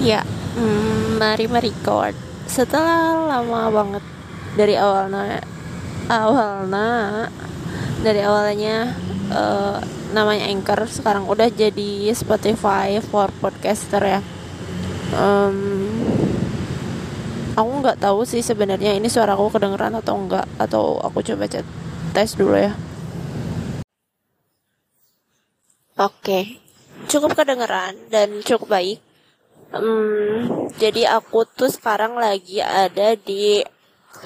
Ya, mm, mari merecord. Setelah lama banget dari awalnya, awalnya dari awalnya uh, namanya Anchor, sekarang udah jadi Spotify for podcaster ya. Um, aku nggak tahu sih sebenarnya ini suara aku kedengeran atau enggak atau aku coba chat tes dulu ya. Oke, okay. cukup kedengeran dan cukup baik Hmm, jadi aku tuh sekarang lagi ada di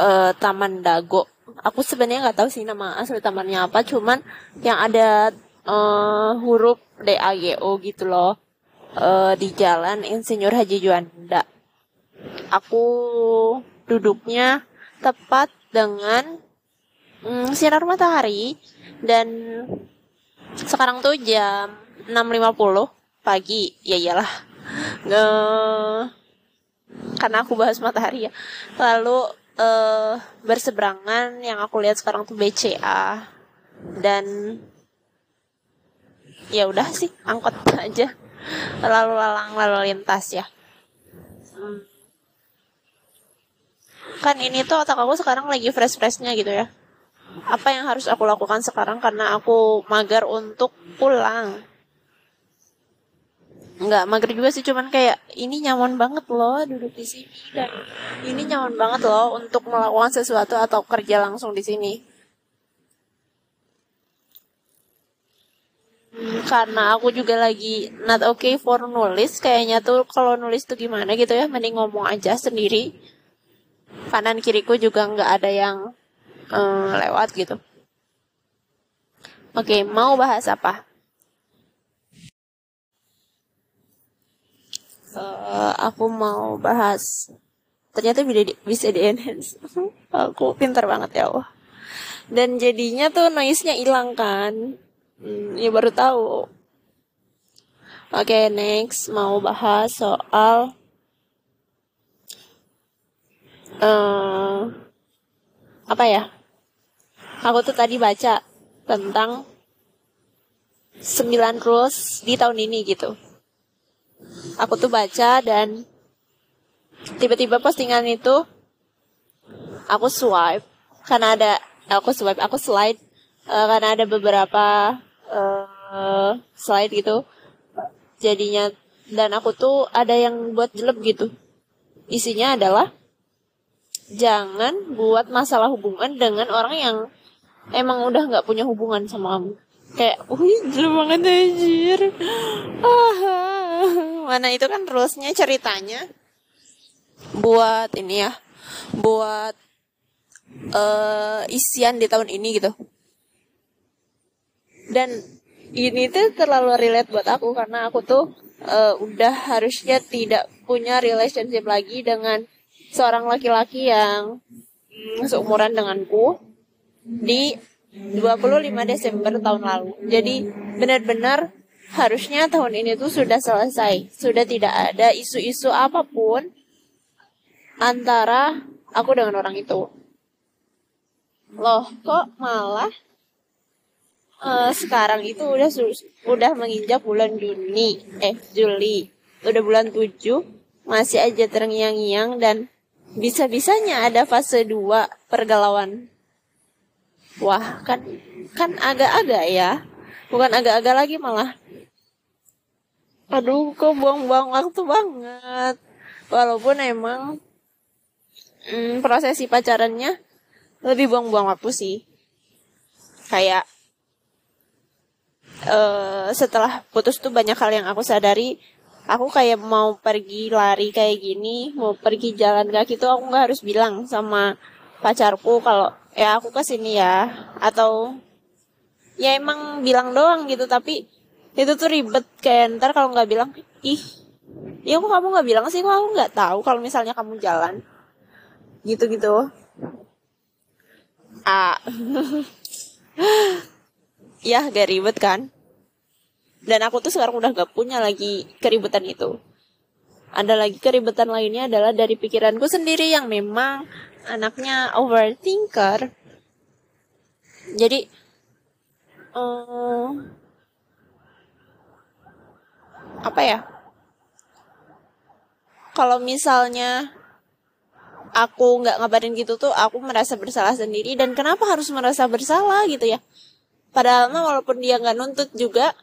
uh, Taman Dago. Aku sebenarnya nggak tahu sih nama asli tamannya apa, cuman yang ada uh, huruf D A G O gitu loh uh, di Jalan Insinyur Haji Juanda. Aku duduknya tepat dengan um, sinar matahari dan sekarang tuh jam 6.50 pagi. Ya iyalah nge karena aku bahas matahari ya. Lalu uh, berseberangan yang aku lihat sekarang tuh BCA dan ya udah sih angkot aja. Lalu lalang lalu lintas ya. Hmm. kan ini tuh otak aku sekarang lagi fresh freshnya gitu ya. Apa yang harus aku lakukan sekarang karena aku mager untuk pulang nggak mager juga sih cuman kayak ini nyaman banget loh duduk di sini dan ini nyaman banget loh untuk melakukan sesuatu atau kerja langsung di sini. Hmm, karena aku juga lagi not okay for nulis kayaknya tuh kalau nulis tuh gimana gitu ya mending ngomong aja sendiri. Kanan kiriku juga nggak ada yang um, lewat gitu. Oke mau bahas apa uh, aku mau bahas. Ternyata bisa di, bisa di enhance. Aku pintar banget ya Allah. Dan jadinya tuh noise-nya hilang kan. Hmm, ya baru tahu. Oke okay, next. Mau bahas soal uh, apa ya? Aku tuh tadi baca tentang 9 rules di tahun ini gitu aku tuh baca dan tiba-tiba postingan itu aku swipe karena ada aku swipe aku slide uh, karena ada beberapa uh, slide gitu jadinya. Dan aku tuh ada yang buat jelek gitu. Isinya adalah jangan buat masalah hubungan dengan orang yang emang udah nggak punya hubungan sama kamu kayak wih jelek banget anjir. Ah mana itu kan rulesnya ceritanya buat ini ya buat uh, isian di tahun ini gitu. Dan ini tuh terlalu relate buat aku karena aku tuh uh, udah harusnya tidak punya relationship lagi dengan seorang laki-laki yang mm, seumuran denganku di 25 Desember tahun lalu. Jadi benar-benar harusnya tahun ini tuh sudah selesai. Sudah tidak ada isu-isu apa pun antara aku dengan orang itu. Loh, kok malah uh, sekarang itu udah udah menginjak bulan Juni, eh Juli. Udah bulan 7 masih aja terngiang-ngiang dan bisa-bisanya ada fase 2 pergalauan. Wah, kan kan agak-agak ya. Bukan agak-agak lagi malah. Aduh kok buang-buang waktu banget. Walaupun emang hmm, prosesi pacarannya lebih buang-buang waktu sih. Kayak uh, setelah putus tuh banyak hal yang aku sadari. Aku kayak mau pergi lari kayak gini mau pergi jalan kaki tuh aku nggak harus bilang sama pacarku kalau ya aku ke sini ya. Atau ya emang bilang doang gitu tapi itu tuh ribet. Kayak ntar kalau nggak bilang ih ya kok kamu nggak bilang sih? Kok aku nggak tahu kalau misalnya kamu jalan? Gitu gitu ah ya gak ribet kan? Dan aku tuh sekarang udah gak punya lagi keribetan itu ada lagi keribetan lainnya adalah dari pikiranku sendiri yang memang anaknya overthinker. Jadi um, apa ya? Kalau misalnya aku nggak ngabarin gitu tuh aku merasa bersalah sendiri. Dan kenapa harus merasa bersalah gitu ya? Padahal mah walaupun dia nggak nuntut juga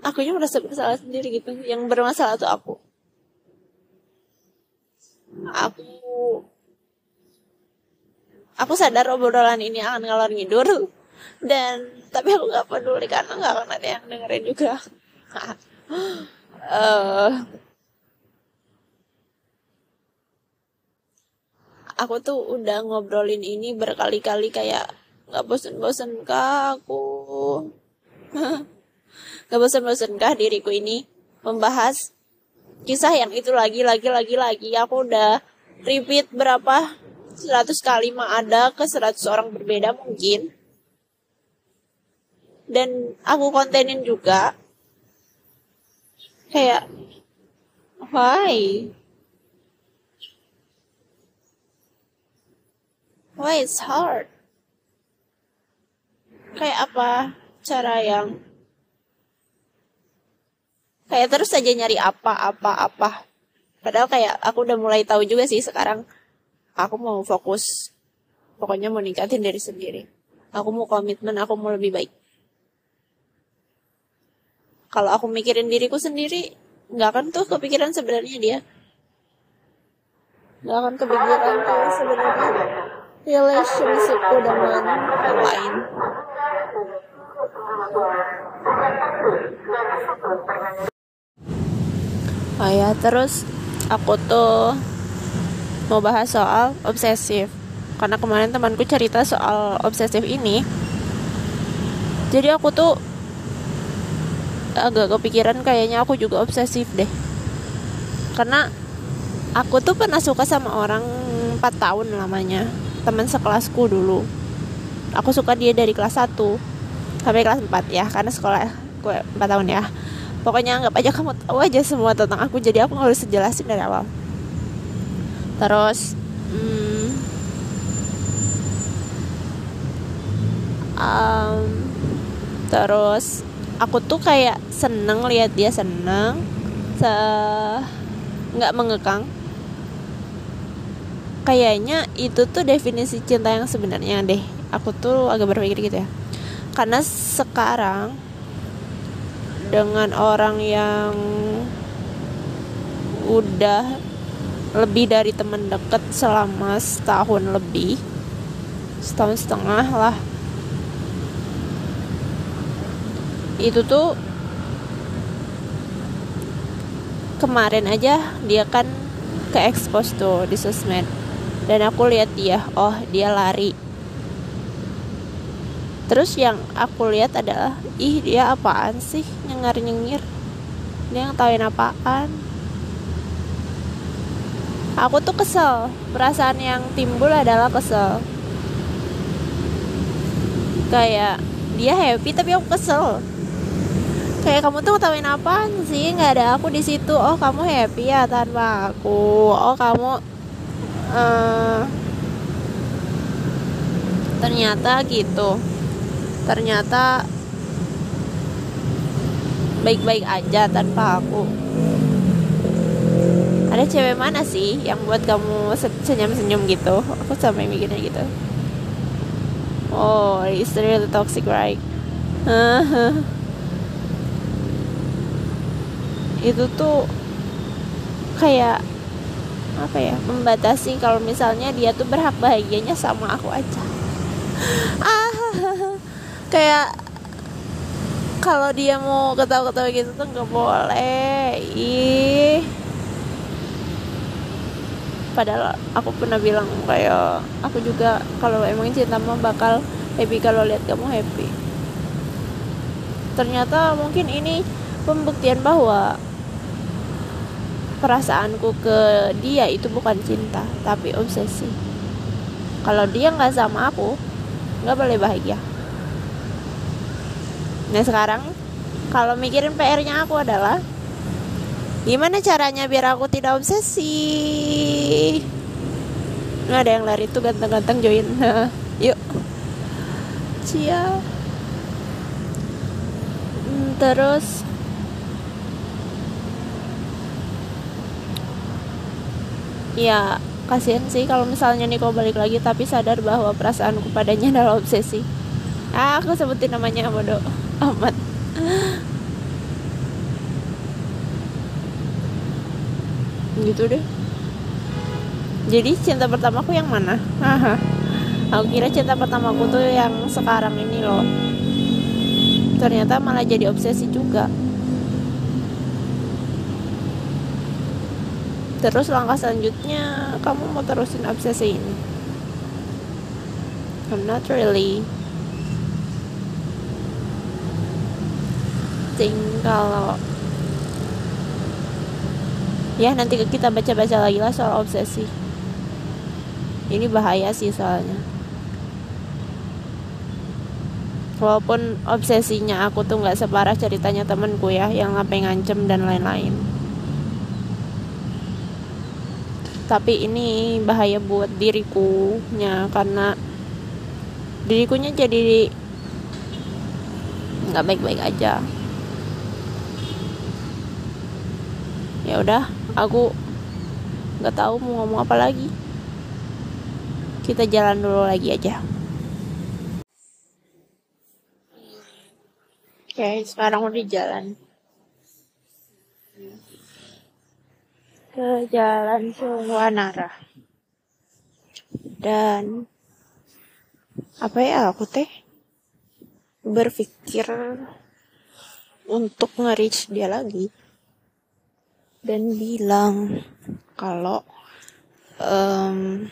aku juga merasa bersalah sendiri gitu. Yang bermasalah tuh aku aku aku sadar obrolan ini akan ngalor ngidur dan tapi aku nggak peduli karena nggak akan ada yang dengerin juga. Uh, aku tuh udah ngobrolin ini berkali-kali kayak nggak bosen-bosen kah aku? Nggak bosen-bosen kah diriku ini? Membahas kisah yang itu lagi lagi lagi lagi. Aku udah repeat berapa? 100 kali mah ada ke 100 orang berbeda mungkin. Dan aku kontenin juga. Kayak why? Why it's hard? Kayak apa cara yang kayak terus saja nyari apa apa apa. Padahal kayak aku udah mulai tahu juga sih sekarang aku mau fokus pokoknya mau ningkatin dari sendiri. Aku mau komitmen aku mau lebih baik. Kalau aku mikirin diriku sendiri nggak akan tuh kepikiran sebenarnya dia. Nggak akan kepikiran kalau sebenarnya relationshipku dengan yang lain Oh ya, terus aku tuh mau bahas soal obsesif. Karena kemarin temanku cerita soal obsesif ini. Jadi aku tuh agak kepikiran kayaknya aku juga obsesif deh. Karena aku tuh pernah suka sama orang 4 tahun lamanya. Teman sekelasku dulu. Aku suka dia dari kelas 1 sampai kelas 4 ya. Karena sekolah gue 4 tahun ya pokoknya anggap aja kamu tahu aja semua tentang aku jadi aku harus jelasin dari awal. Terus hmm, um, terus aku tuh kayak seneng lihat dia seneng se nggak mengekang. Kayaknya itu tuh definisi cinta yang sebenarnya deh. Aku tuh agak berpikir gitu ya. Karena sekarang dengan orang yang udah lebih dari teman deket selama setahun lebih. Setahun setengah lah. Itu tuh kemarin aja dia kan ke expose tuh di sosmed. Dan aku lihat dia oh dia lari terus yang aku lihat adalah ih dia apaan sih? Nyengar nyengir dia yang tauin apaan? Aku tuh kesel. Perasaan yang timbul adalah kesel. Kayak dia happy tapi aku kesel. Kayak kamu tuh ngetawain apaan sih? Nggak ada aku di situ. Oh kamu happy ya tanpa aku. Oh kamu uh, ternyata gitu ternyata baik-baik aja tanpa aku. Ada cewek mana sih yang buat kamu senyum-senyum gitu? Aku sampai mikirnya gitu. Oh it's really toxic right? Itu tuh kayak apa ya membatasi kalau misalnya dia tuh berhak bahagianya sama aku aja. Ah kayak kalau dia mau ketawa-ketawa gitu tuh nggak boleh. Ih. Padahal aku pernah bilang kayak aku juga kalau emang cinta mah bakal happy kalau lihat kamu happy. Ternyata mungkin ini pembuktian bahwa perasaanku ke dia itu bukan cinta tapi obsesi. Kalau dia nggak sama aku nggak boleh bahagia nah sekarang kalau mikirin PR-nya aku adalah gimana caranya biar aku tidak obsesi? Nggak ada yang lari tuh ganteng-ganteng join. Yuk. Cia hmm, terus? Ya kasihan sih kalau misalnya Niko balik lagi tapi sadar bahwa perasaanku padanya adalah obsesi. Ah aku sebutin namanya bodoh amat gitu deh. Jadi cinta pertamaku yang mana? Aku kira cinta pertamaku tuh yang sekarang ini loh. Ternyata malah jadi obsesi juga. Terus langkah selanjutnya kamu mau terusin obsesi ini? I'm not really think kalau ya nanti kita baca-baca lagi lah soal obsesi. Ini bahaya sih soalnya. Walaupun obsesinya aku tuh nggak separah ceritanya temenku ya yang sampai ngancem dan lain-lain. Tapi ini bahaya buat dirikunya karena dirikunya jadi nggak baik-baik aja ya udah aku nggak tahu mau ngomong apa lagi. Kita jalan dulu lagi aja. Oke sekarang udah jalan. Ke jalan Suwanara dan apa ya aku teh? Berpikir untuk nge-reach dia lagi dan bilang kalau um,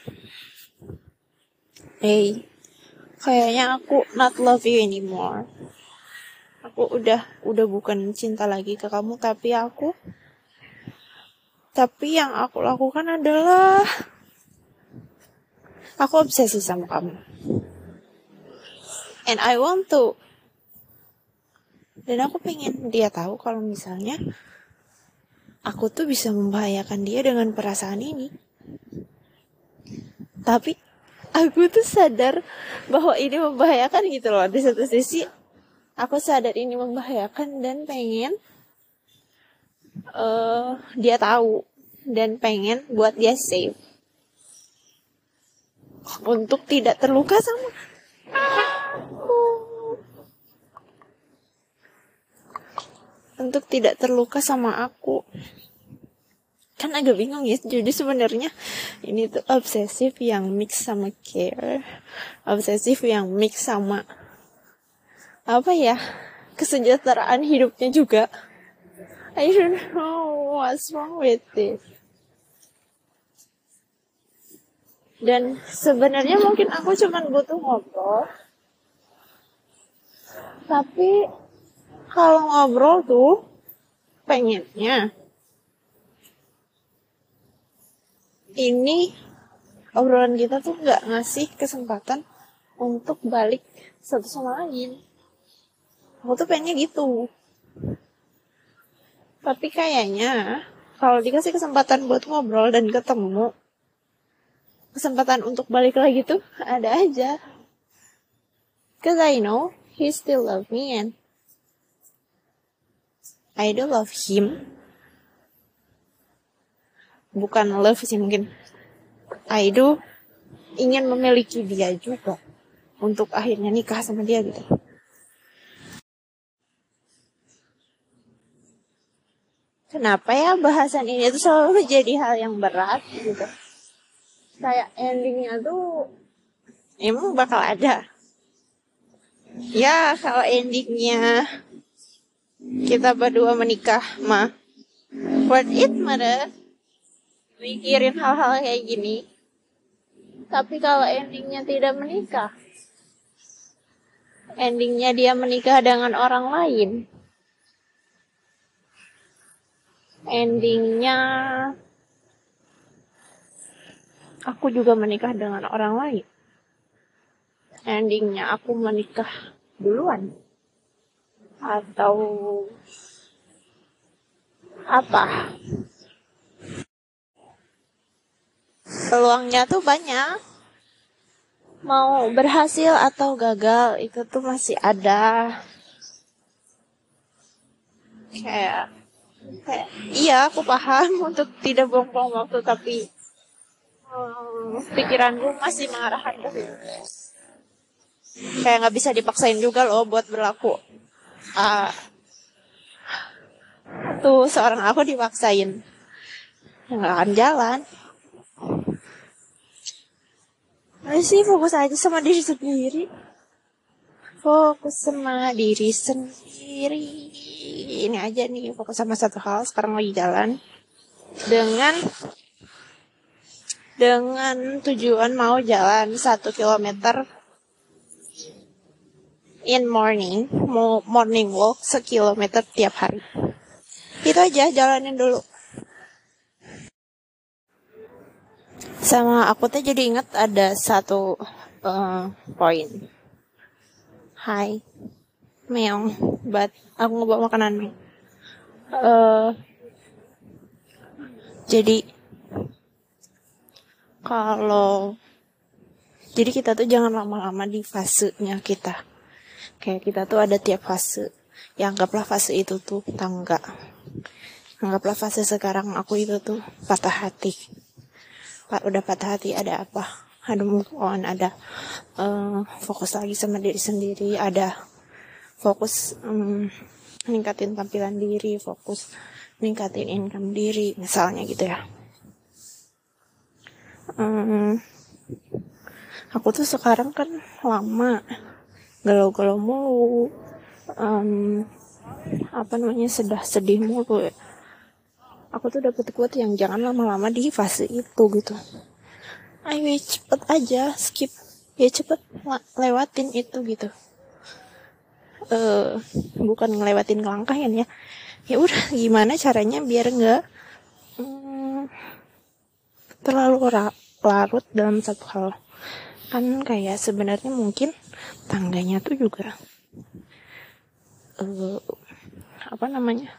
hey kayaknya aku not love you anymore aku udah udah bukan cinta lagi ke kamu tapi aku tapi yang aku lakukan adalah aku obsesi sama kamu. And I want to. Dan aku pengen dia tahu kalau misalnya aku tuh bisa membahayakan dia dengan perasaan ini. Tapi aku tuh sadar bahwa ini membahayakan gitu loh. Di satu sisi aku sadar ini membahayakan dan pengen uh, dia tahu dan pengen buat dia safe untuk tidak terluka sama untuk tidak terluka sama aku kan agak bingung ya jadi sebenarnya ini tuh obsesif yang mix sama care obsesif yang mix sama apa ya kesejahteraan hidupnya juga I don't know what's wrong with this. Dan sebenarnya mungkin aku cuma butuh ngobrol. Tapi kalau ngobrol tuh pengennya ini obrolan kita tuh nggak ngasih kesempatan untuk balik satu sama lain. Aku tuh pengennya gitu. Tapi kayaknya kalau dikasih kesempatan buat ngobrol dan ketemu, kesempatan untuk balik lagi tuh ada aja. Cause I know he still love me and I do love him. Bukan love sih mungkin. I do ingin memiliki dia juga untuk akhirnya nikah sama dia gitu. kenapa ya bahasan ini tuh selalu jadi hal yang berat gitu kayak endingnya tuh emang bakal ada ya kalau endingnya kita berdua menikah mah worth it mother mikirin hal-hal kayak gini? Tapi kalau endingnya tidak menikah? Endingnya dia menikah dengan orang lain. Endingnya aku juga menikah dengan orang lain. Endingnya aku menikah duluan atau apa? Peluangnya tuh banyak. Mau berhasil atau gagal itu tuh masih ada. Kayak kayak iya aku paham untuk tidak buang-buang waktu tapi Hmm, pikiranku masih mengarahkan kayak nggak bisa dipaksain juga loh buat berlaku uh, tuh seorang aku dipaksain. Nggak akan jalan masih fokus aja sama diri sendiri. Fokus sama diri sendiri. Ini aja nih fokus sama satu hal sekarang lagi jalan. Dengan dengan tujuan mau jalan satu kilometer in morning, mau morning walk sekilometer tiap hari. Itu aja, jalanin dulu. Sama aku tuh jadi inget ada satu uh, poin. Hai, meong, but aku ngebawa makanan. Uh, jadi kalau jadi kita tuh jangan lama-lama di fasenya kita kayak kita tuh ada tiap fase. Ya anggaplah fase itu tuh tangga. Anggaplah fase sekarang aku itu tuh patah hati. Pak udah patah hati ada apa? Ada move on. Ada uh, fokus lagi sama diri sendiri. Ada fokus um, ningkatin tampilan diri. Fokus ningkatin income diri misalnya gitu ya. Um, aku tuh sekarang kan lama galau-galau mulu um, apa namanya sedih sedih mulu ya. Aku tuh dapet quote yang jangan lama-lama di fase itu gitu. Ayo cepet aja skip. Ya cepet lewatin itu gitu. Uh, bukan ngelewatin kelangkahan ya ya udah gimana caranya biar nggak um, terlalu larut dalam satu hal? Kan kayak sebenarnya mungkin tangganya tuh juga uh, apa namanya?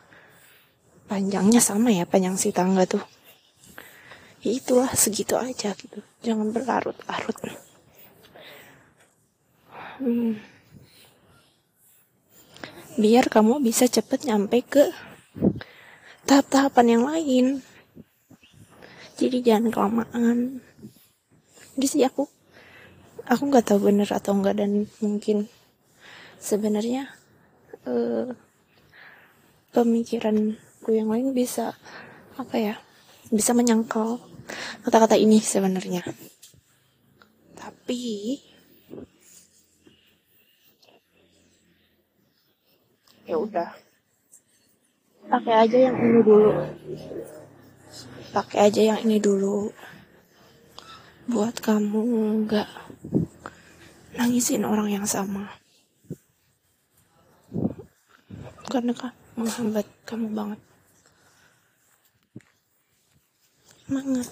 Panjangnya sama ya panjang si tangga tuh. Ya itulah segitu aja gitu. Jangan berlarut-larut. Hmm. biar kamu bisa cepet nyampe ke tahap-tahapan yang lain. Jadi jangan kelamaan. Jadi aku aku nggak tahu bener atau enggak dan mungkin sebenarnya uh, pemikiranku yang lain bisa apa ya bisa menyangkal kata-kata ini sebenarnya. Tapi ya udah. Pakai aja yang ini dulu. Pakai aja yang ini dulu buat kamu nggak nangisin orang yang sama. Karena kan menghambat kamu banget. Semangat